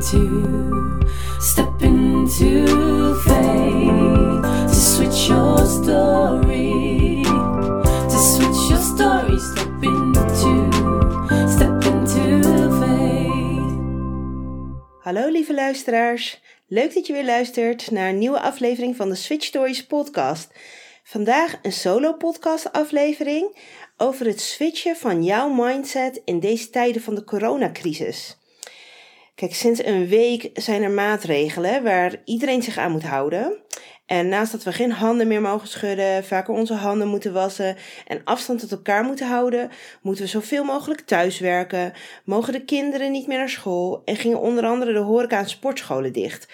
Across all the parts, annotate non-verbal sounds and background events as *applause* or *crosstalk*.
into, step into faith to switch your story, to switch your story, step into, step. Hallo lieve luisteraars, leuk dat je weer luistert naar een nieuwe aflevering van de Switch Stories podcast. Vandaag een solo podcast aflevering over het switchen van jouw mindset in deze tijden van de coronacrisis. Kijk, sinds een week zijn er maatregelen waar iedereen zich aan moet houden. En naast dat we geen handen meer mogen schudden, vaker onze handen moeten wassen en afstand tot elkaar moeten houden, moeten we zoveel mogelijk thuiswerken, mogen de kinderen niet meer naar school en gingen onder andere de horeca en sportscholen dicht.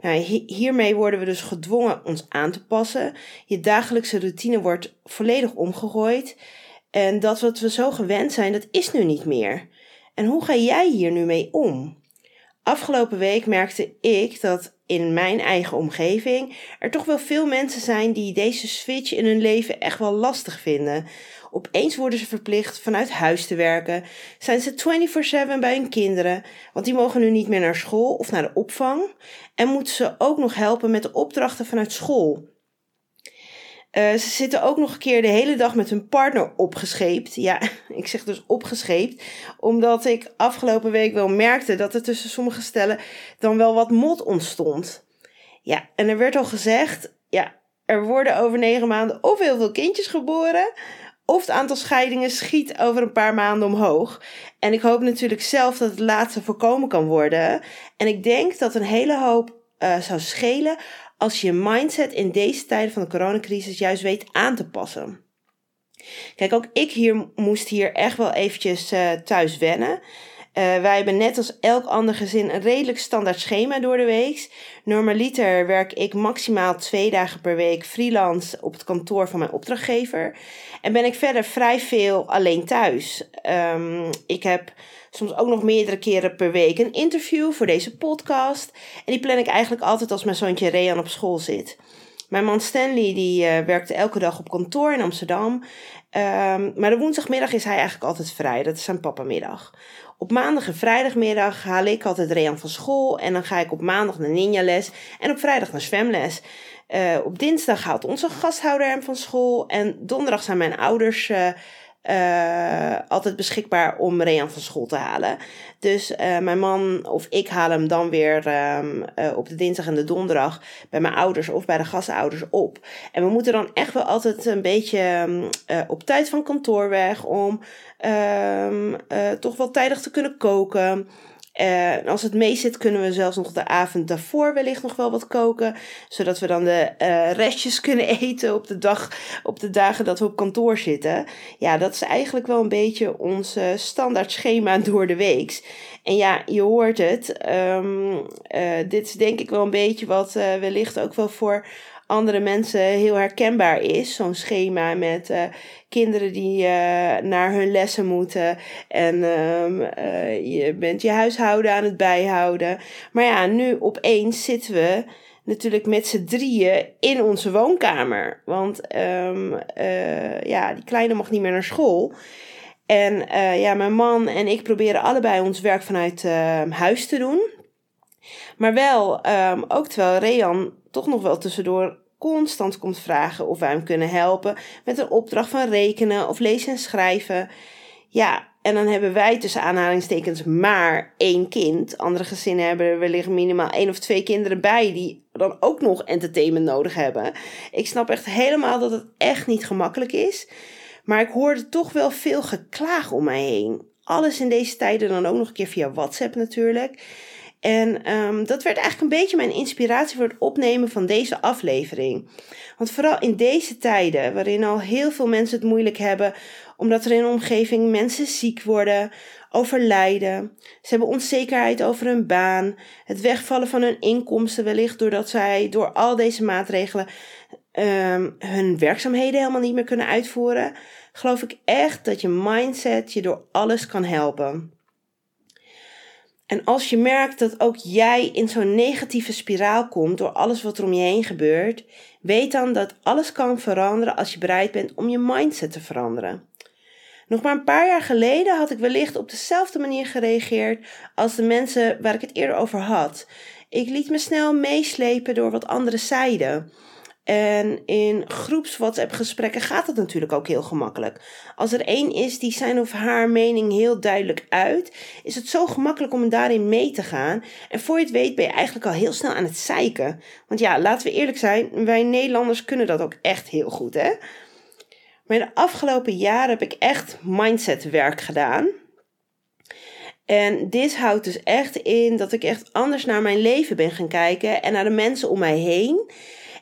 Nou, hiermee worden we dus gedwongen ons aan te passen. Je dagelijkse routine wordt volledig omgegooid. En dat wat we zo gewend zijn, dat is nu niet meer. En hoe ga jij hier nu mee om? Afgelopen week merkte ik dat in mijn eigen omgeving er toch wel veel mensen zijn die deze switch in hun leven echt wel lastig vinden. Opeens worden ze verplicht vanuit huis te werken. Zijn ze 24/7 bij hun kinderen, want die mogen nu niet meer naar school of naar de opvang. En moeten ze ook nog helpen met de opdrachten vanuit school. Uh, ze zitten ook nog een keer de hele dag met hun partner opgescheept. Ja, *laughs* ik zeg dus opgescheept, omdat ik afgelopen week wel merkte dat er tussen sommige stellen dan wel wat mot ontstond. Ja, en er werd al gezegd, ja, er worden over negen maanden of heel veel kindjes geboren, of het aantal scheidingen schiet over een paar maanden omhoog. En ik hoop natuurlijk zelf dat het laatste voorkomen kan worden. En ik denk dat een hele hoop uh, zou schelen als je je mindset in deze tijden van de coronacrisis juist weet aan te passen. Kijk, ook ik hier moest hier echt wel eventjes uh, thuis wennen. Uh, wij hebben net als elk ander gezin een redelijk standaard schema door de week. Normaliter werk ik maximaal twee dagen per week freelance op het kantoor van mijn opdrachtgever. En ben ik verder vrij veel alleen thuis. Um, ik heb soms ook nog meerdere keren per week een interview voor deze podcast. En die plan ik eigenlijk altijd als mijn zoontje Rean op school zit. Mijn man Stanley die uh, werkte elke dag op kantoor in Amsterdam. Um, maar de woensdagmiddag is hij eigenlijk altijd vrij. Dat is zijn papamiddag. Op maandag en vrijdagmiddag haal ik altijd Rean van school. En dan ga ik op maandag naar ninja-les. En op vrijdag naar zwemles. Uh, op dinsdag haalt onze gasthouder hem van school. En donderdag zijn mijn ouders uh, uh, altijd beschikbaar om Rean van school te halen. Dus uh, mijn man of ik haal hem dan weer um, uh, op de dinsdag en de donderdag bij mijn ouders of bij de gastouders op. En we moeten dan echt wel altijd een beetje um, op tijd van kantoor weg om um, toch wel tijdig te kunnen koken. En als het mee zit, kunnen we zelfs nog de avond daarvoor wellicht nog wel wat koken. Zodat we dan de uh, restjes kunnen *laughs* eten op de, dag, op de dagen dat we op kantoor zitten. Ja, dat is eigenlijk wel een beetje ons uh, standaard schema *laughs* door de week. En ja, je hoort het. Um, dit is denk ik wel een beetje wat wellicht ook wel voor andere mensen heel herkenbaar is. Zo'n schema met uh, kinderen die uh, naar hun lessen moeten. En um, uh, je bent je huishouden aan het bijhouden. Maar ja, nu opeens zitten we natuurlijk met z'n drieën in onze woonkamer. Want um, ja, die kleine mag niet meer naar school. En ja, mijn man en ik proberen allebei ons werk vanuit ehm, huis te doen. Maar wel, ook terwijl Rean toch nog wel tussendoor constant komt vragen of wij hem kunnen helpen met een opdracht van rekenen of lezen en schrijven. Ja, en dan hebben wij tussen aanhalingstekens maar één kind. Andere gezinnen hebben er wellicht minimaal één of twee kinderen bij die dan ook nog entertainment nodig hebben. Ik snap echt helemaal dat het echt niet gemakkelijk is. Maar ik hoorde toch wel veel geklaag om mij heen. Alles in deze tijden dan ook nog een keer via WhatsApp natuurlijk. En um, dat werd eigenlijk een beetje mijn inspiratie voor het opnemen van deze aflevering. Want vooral in deze tijden, waarin al heel veel mensen het moeilijk hebben, omdat er in de omgeving mensen ziek worden, overlijden, ze hebben onzekerheid over hun baan, het wegvallen van hun inkomsten wellicht doordat zij door al deze maatregelen um, hun werkzaamheden helemaal niet meer kunnen uitvoeren, geloof ik echt dat je mindset je door alles kan helpen. En als je merkt dat ook jij in zo'n negatieve spiraal komt door alles wat er om je heen gebeurt, weet dan dat alles kan veranderen als je bereid bent om je mindset te veranderen. Nog maar een paar jaar geleden had ik wellicht op dezelfde manier gereageerd als de mensen waar ik het eerder over had. Ik liet me snel meeslepen door wat anderen zeiden. En in groeps WhatsApp gesprekken gaat dat natuurlijk ook heel gemakkelijk. Als er één is die zijn of haar mening heel duidelijk uit, is het zo gemakkelijk om daarin mee te gaan. En voor je het weet ben je eigenlijk al heel snel aan het zeiken. Want ja, laten we eerlijk zijn, wij Nederlanders kunnen dat ook echt heel goed hè. Maar de afgelopen jaren heb ik echt mindsetwerk gedaan. En dit houdt dus echt in dat ik echt anders naar mijn leven ben gaan kijken en naar de mensen om mij heen.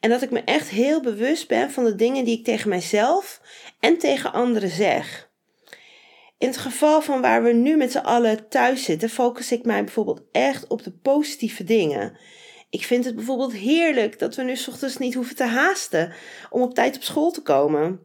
En dat ik me echt heel bewust ben van de dingen die ik tegen mijzelf en tegen anderen zeg. In het geval van waar we nu met z'n allen thuis zitten, focus ik mij bijvoorbeeld echt op de positieve dingen. Ik vind het bijvoorbeeld heerlijk dat we nu ochtends niet hoeven te haasten om op tijd op school te komen.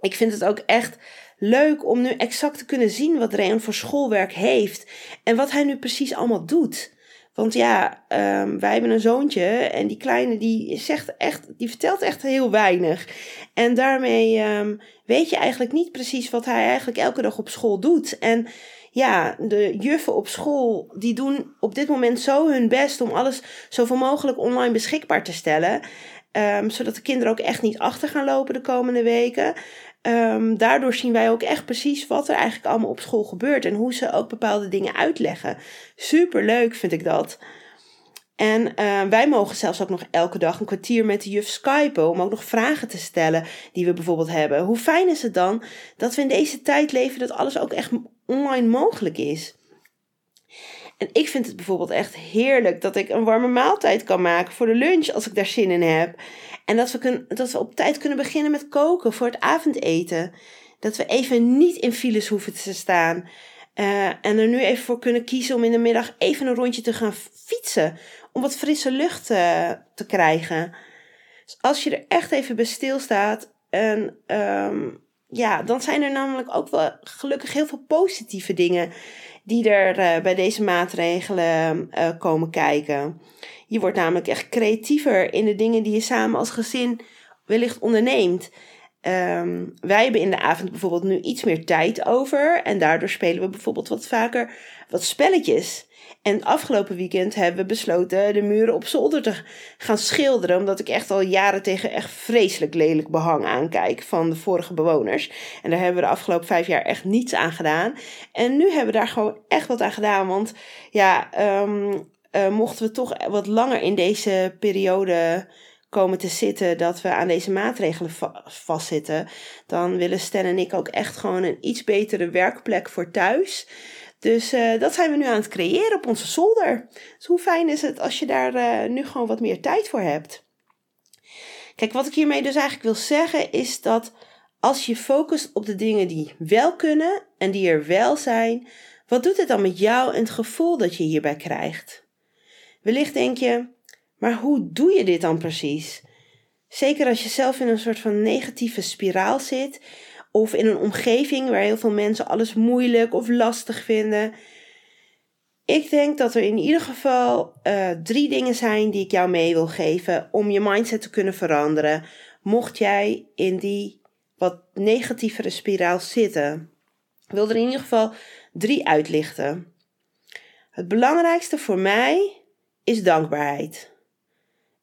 Ik vind het ook echt leuk om nu exact te kunnen zien wat Reon voor schoolwerk heeft en wat hij nu precies allemaal doet. Want ja, um, wij hebben een zoontje en die kleine die zegt echt, die vertelt echt heel weinig. En daarmee um, weet je eigenlijk niet precies wat hij eigenlijk elke dag op school doet. En ja, de juffen op school die doen op dit moment zo hun best om alles zoveel mogelijk online beschikbaar te stellen. Um, zodat de kinderen ook echt niet achter gaan lopen de komende weken. Um, daardoor zien wij ook echt precies wat er eigenlijk allemaal op school gebeurt en hoe ze ook bepaalde dingen uitleggen. Super leuk vind ik dat. En uh, wij mogen zelfs ook nog elke dag een kwartier met de juf skypen om ook nog vragen te stellen die we bijvoorbeeld hebben. Hoe fijn is het dan dat we in deze tijd leven dat alles ook echt online mogelijk is? En ik vind het bijvoorbeeld echt heerlijk dat ik een warme maaltijd kan maken voor de lunch als ik daar zin in heb. En dat we, kun, dat we op tijd kunnen beginnen met koken voor het avondeten. Dat we even niet in files hoeven te staan. Uh, en er nu even voor kunnen kiezen om in de middag even een rondje te gaan fietsen. Om wat frisse lucht uh, te krijgen. Dus als je er echt even bij stilstaat. En um, ja, dan zijn er namelijk ook wel gelukkig heel veel positieve dingen die er uh, bij deze maatregelen uh, komen kijken. Je wordt namelijk echt creatiever in de dingen die je samen als gezin wellicht onderneemt. Um, wij hebben in de avond bijvoorbeeld nu iets meer tijd over. En daardoor spelen we bijvoorbeeld wat vaker wat spelletjes. En afgelopen weekend hebben we besloten de muren op zolder te gaan schilderen. Omdat ik echt al jaren tegen echt vreselijk lelijk behang aankijk van de vorige bewoners. En daar hebben we de afgelopen vijf jaar echt niets aan gedaan. En nu hebben we daar gewoon echt wat aan gedaan. Want ja, um, uh, mochten we toch wat langer in deze periode komen te zitten dat we aan deze maatregelen va vastzitten, dan willen Stan en ik ook echt gewoon een iets betere werkplek voor thuis. Dus uh, dat zijn we nu aan het creëren op onze zolder. Dus hoe fijn is het als je daar uh, nu gewoon wat meer tijd voor hebt? Kijk, wat ik hiermee dus eigenlijk wil zeggen is dat als je focust op de dingen die wel kunnen en die er wel zijn, wat doet het dan met jou en het gevoel dat je hierbij krijgt? Wellicht denk je, maar hoe doe je dit dan precies? Zeker als je zelf in een soort van negatieve spiraal zit of in een omgeving waar heel veel mensen alles moeilijk of lastig vinden. Ik denk dat er in ieder geval uh, drie dingen zijn die ik jou mee wil geven om je mindset te kunnen veranderen. Mocht jij in die wat negatievere spiraal zitten. Ik wil er in ieder geval drie uitlichten. Het belangrijkste voor mij is dankbaarheid.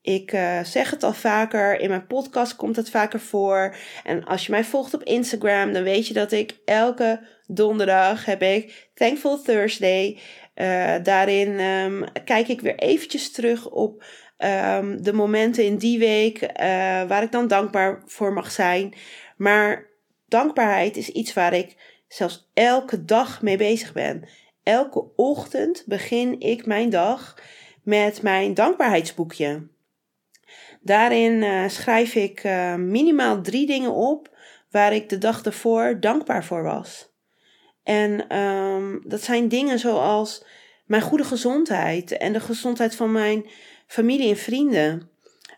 Ik uh, zeg het al vaker, in mijn podcast komt het vaker voor. En als je mij volgt op Instagram, dan weet je dat ik elke donderdag heb ik Thankful Thursday. Uh, daarin um, kijk ik weer eventjes terug op um, de momenten in die week uh, waar ik dan dankbaar voor mag zijn. Maar dankbaarheid is iets waar ik zelfs elke dag mee bezig ben. Elke ochtend begin ik mijn dag met mijn dankbaarheidsboekje. Daarin uh, schrijf ik uh, minimaal drie dingen op waar ik de dag ervoor dankbaar voor was. En um, dat zijn dingen zoals mijn goede gezondheid en de gezondheid van mijn familie en vrienden.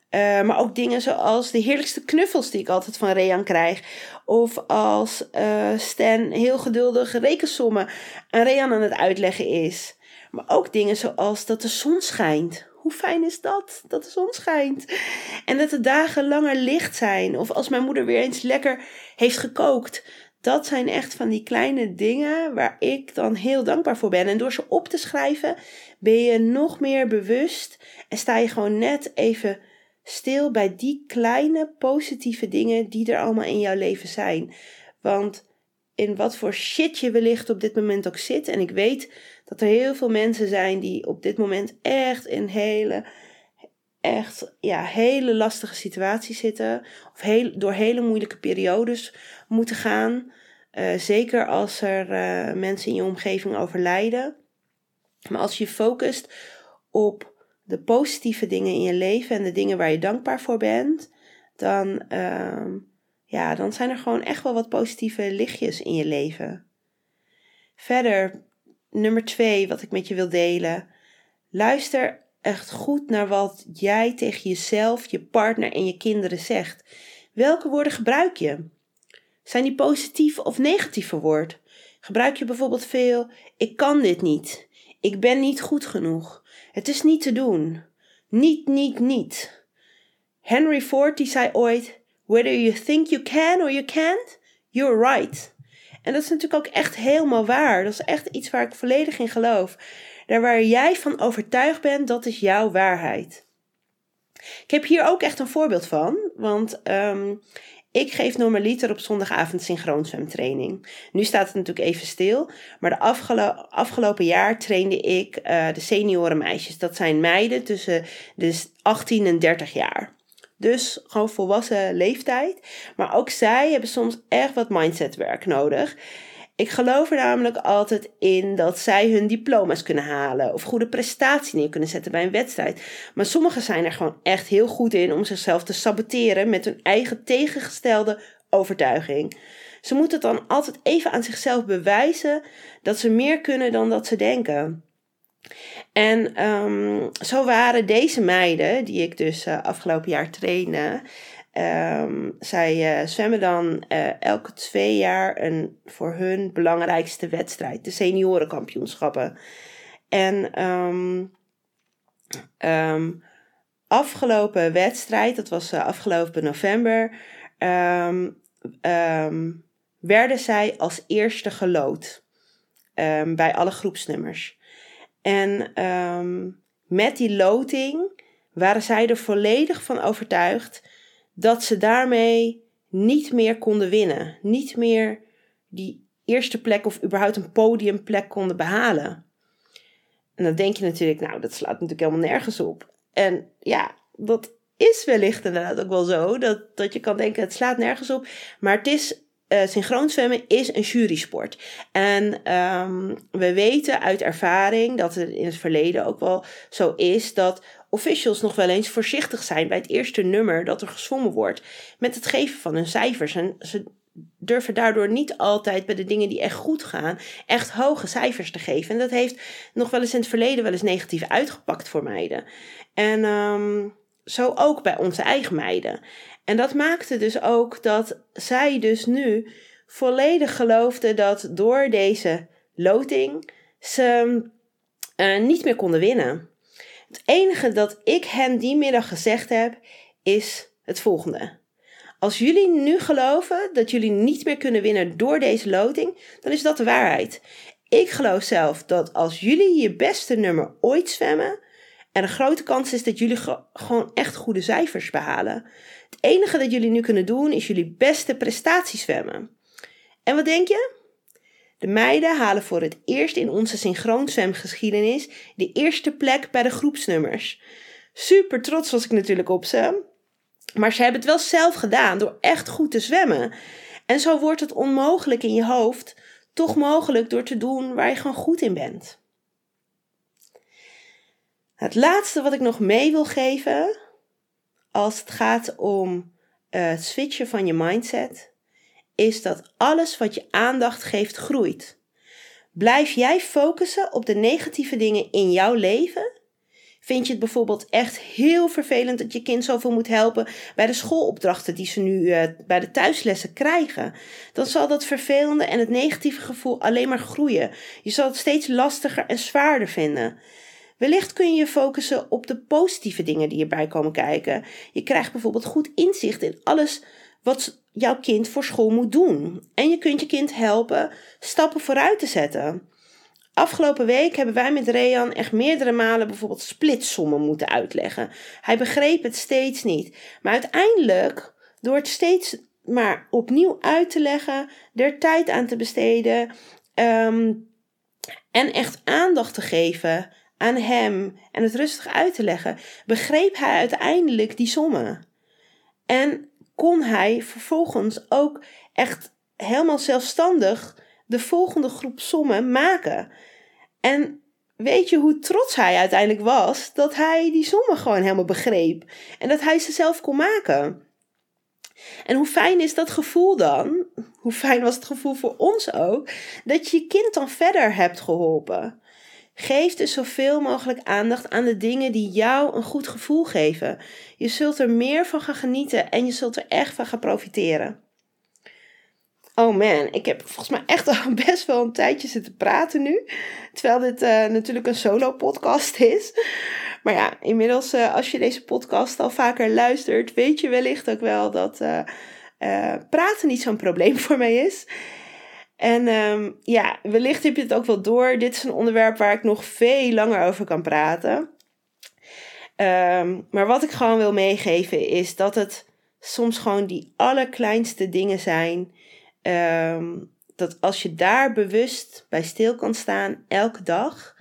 Uh, maar ook dingen zoals de heerlijkste knuffels die ik altijd van Rean krijg. Of als Stan heel geduldig rekensommen aan Rean aan het uitleggen is. Maar ook dingen zoals dat de zon schijnt. Hoe fijn is dat? Dat de zon schijnt. En dat de dagen langer licht zijn. Of als mijn moeder weer eens lekker heeft gekookt. dat zijn echt van die kleine dingen waar ik dan heel dankbaar voor ben. En door ze op te schrijven ben je nog meer bewust en sta je gewoon net even stil bij die kleine positieve dingen die er allemaal in jouw leven zijn. Want in wat voor shit je wellicht op dit moment ook zit. En ik weet dat er heel veel mensen zijn die op dit moment echt in hele, echt, ja, hele lastige situaties zitten. Of heel, door hele moeilijke periodes moeten gaan. Uh, zeker als er uh, mensen in je omgeving overlijden. Maar als je focust op de positieve dingen in je leven en de dingen waar je dankbaar voor bent, dan, uh, ja, dan zijn er gewoon echt wel wat positieve lichtjes in je leven. Verder, nummer twee, wat ik met je wil delen. Luister echt goed naar wat jij tegen jezelf, je partner en je kinderen zegt. Welke woorden gebruik je? Zijn die positief of negatief verwoord? Gebruik je bijvoorbeeld veel: ik kan dit niet, ik ben niet goed genoeg, het is niet te doen, niet, niet, niet. Henry Ford die zei ooit: Whether you think you can or you can't, you're right. En dat is natuurlijk ook echt helemaal waar. Dat is echt iets waar ik volledig in geloof. Daar waar jij van overtuigd bent, dat is jouw waarheid. Ik heb hier ook echt een voorbeeld van. Want um, ik geef normaliter op zondagavond synchroonzwemtraining. Nu staat het natuurlijk even stil, maar de afgelopen jaar trainde ik uh, de seniorenmeisjes. Dat zijn meiden tussen de 18 en 30 jaar. Dus gewoon volwassen leeftijd. Maar ook zij hebben soms echt wat mindsetwerk nodig. Ik geloof er namelijk altijd in dat zij hun diploma's kunnen halen of goede prestaties neer kunnen zetten bij een wedstrijd. Maar sommigen zijn er gewoon echt heel goed in om zichzelf te saboteren met hun eigen tegengestelde overtuiging. Ze moeten dan altijd even aan zichzelf bewijzen dat ze meer kunnen dan dat ze denken. En um, zo waren deze meiden, die ik dus uh, afgelopen jaar trainde, um, zij uh, zwemmen dan uh, elke twee jaar een voor hun belangrijkste wedstrijd, de seniorenkampioenschappen. En um, afgelopen wedstrijd, dat was afgelopen november, werden zij als eerste gelood bij alle groepsnummers. En um, met die loting waren zij er volledig van overtuigd dat ze daarmee niet meer konden winnen. Niet meer die eerste plek of überhaupt een podiumplek konden behalen. En dan denk je natuurlijk, nou, dat slaat natuurlijk helemaal nergens op. En ja, dat is wellicht inderdaad ook wel zo. Dat, dat je kan denken, het slaat nergens op. Maar het is uh, synchroon zwemmen is een jurysport. En um, we weten uit ervaring dat het in het verleden ook wel zo is dat officials nog wel eens voorzichtig zijn bij het eerste nummer dat er gezwommen wordt met het geven van hun cijfers. En ze durven daardoor niet altijd bij de dingen die echt goed gaan, echt hoge cijfers te geven. En dat heeft nog wel eens in het verleden wel eens negatief uitgepakt voor meiden. En um, zo ook bij onze eigen meiden. En dat maakte dus ook dat zij dus nu volledig geloofde dat door deze loting ze uh, niet meer konden winnen. Het enige dat ik hen die middag gezegd heb is het volgende. Als jullie nu geloven dat jullie niet meer kunnen winnen door deze loting, dan is dat de waarheid. Ik geloof zelf dat als jullie je beste nummer ooit zwemmen, er een grote kans is dat jullie gewoon echt goede cijfers behalen. Het enige dat jullie nu kunnen doen is jullie beste prestatie zwemmen. En wat denk je? De meiden halen voor het eerst in onze synchroonzwemgeschiedenis de eerste plek bij de groepsnummers. Super trots was ik natuurlijk op ze. Maar ze hebben het wel zelf gedaan door echt goed te zwemmen. En zo wordt het onmogelijk in je hoofd toch mogelijk door te doen waar je gewoon goed in bent. Het laatste wat ik nog mee wil geven als het gaat om uh, het switchen van je mindset, is dat alles wat je aandacht geeft groeit. Blijf jij focussen op de negatieve dingen in jouw leven? Vind je het bijvoorbeeld echt heel vervelend dat je kind zoveel moet helpen bij de schoolopdrachten die ze nu uh, bij de thuislessen krijgen? Dan zal dat vervelende en het negatieve gevoel alleen maar groeien. Je zal het steeds lastiger en zwaarder vinden. Wellicht kun je je focussen op de positieve dingen die erbij komen kijken. Je krijgt bijvoorbeeld goed inzicht in alles wat jouw kind voor school moet doen. En je kunt je kind helpen stappen vooruit te zetten. Afgelopen week hebben wij met Rean echt meerdere malen bijvoorbeeld splitsommen moeten uitleggen. Hij begreep het steeds niet. Maar uiteindelijk, door het steeds maar opnieuw uit te leggen, er tijd aan te besteden ehm, en echt aandacht te geven aan hem en het rustig uit te leggen, begreep hij uiteindelijk die sommen. En kon hij vervolgens ook echt helemaal zelfstandig de volgende groep sommen maken. En weet je hoe trots hij uiteindelijk was dat hij die sommen gewoon helemaal begreep en dat hij ze zelf kon maken. En hoe fijn is dat gevoel dan? Hoe fijn was het gevoel voor ons ook dat je je kind dan verder hebt geholpen? Geef dus zoveel mogelijk aandacht aan de dingen die jou een goed gevoel geven. Je zult er meer van gaan genieten en je zult er echt van gaan profiteren. Oh man, ik heb volgens mij echt al *laughs* best wel een tijdje zitten praten nu. Terwijl dit uh, natuurlijk een solo podcast is. Maar ja, inmiddels uh, als je deze podcast al vaker luistert, weet je wellicht ook wel dat uh, praten niet zo'n probleem *laughs* voor mij is. En um, ja, wellicht heb je het ook wel door. Dit is een onderwerp waar ik nog veel langer over kan praten. Um, maar wat ik gewoon wil meegeven is dat het soms gewoon die allerkleinste dingen zijn. Um, dat als je daar bewust bij stil kan staan elke dag,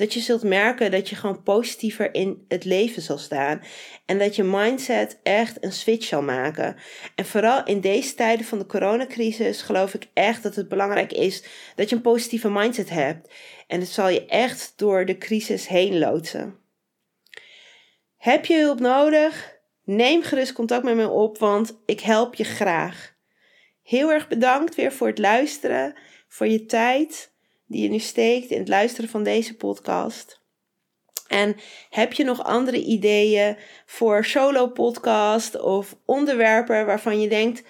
dat je zult merken dat je gewoon positiever in het leven zal staan. En dat je mindset echt een switch zal maken. En vooral in deze tijden van de coronacrisis geloof ik echt dat het belangrijk is dat je een positieve mindset hebt. En het zal je echt door de crisis heen loodsen. Heb je hulp nodig? Neem gerust contact met me op, want ik help je graag. Heel erg bedankt weer voor het luisteren, voor je tijd die je nu steekt in het luisteren van deze podcast. En heb je nog andere ideeën voor solo podcast of onderwerpen waarvan je denkt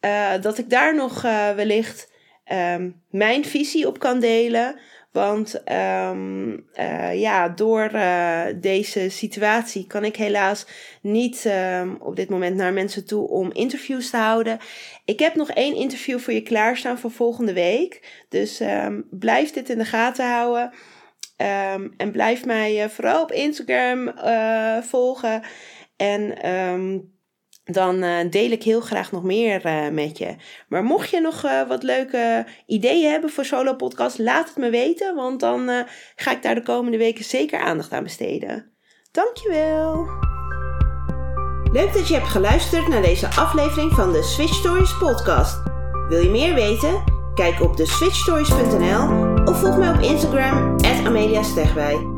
uh, dat ik daar nog uh, wellicht um, mijn visie op kan delen? Want um, uh, ja, door uh, deze situatie kan ik helaas niet um, op dit moment naar mensen toe om interviews te houden. Ik heb nog één interview voor je klaarstaan voor volgende week. Dus um, blijf dit in de gaten houden. en blijf mij uh, vooral op Instagram volgen. En dan uh, deel ik heel graag nog meer uh, met je. Maar mocht je nog uh, wat leuke ideeën hebben voor solo podcast, laat het me weten, want dan ga ik daar de komende weken zeker aandacht aan besteden. Dankjewel. Leuk dat je hebt geluisterd naar deze aflevering van de Switch Stories podcast. Wil je meer weten? Kijk op de switchstories.nl of volg mij op Instagram Amelia Stegwij.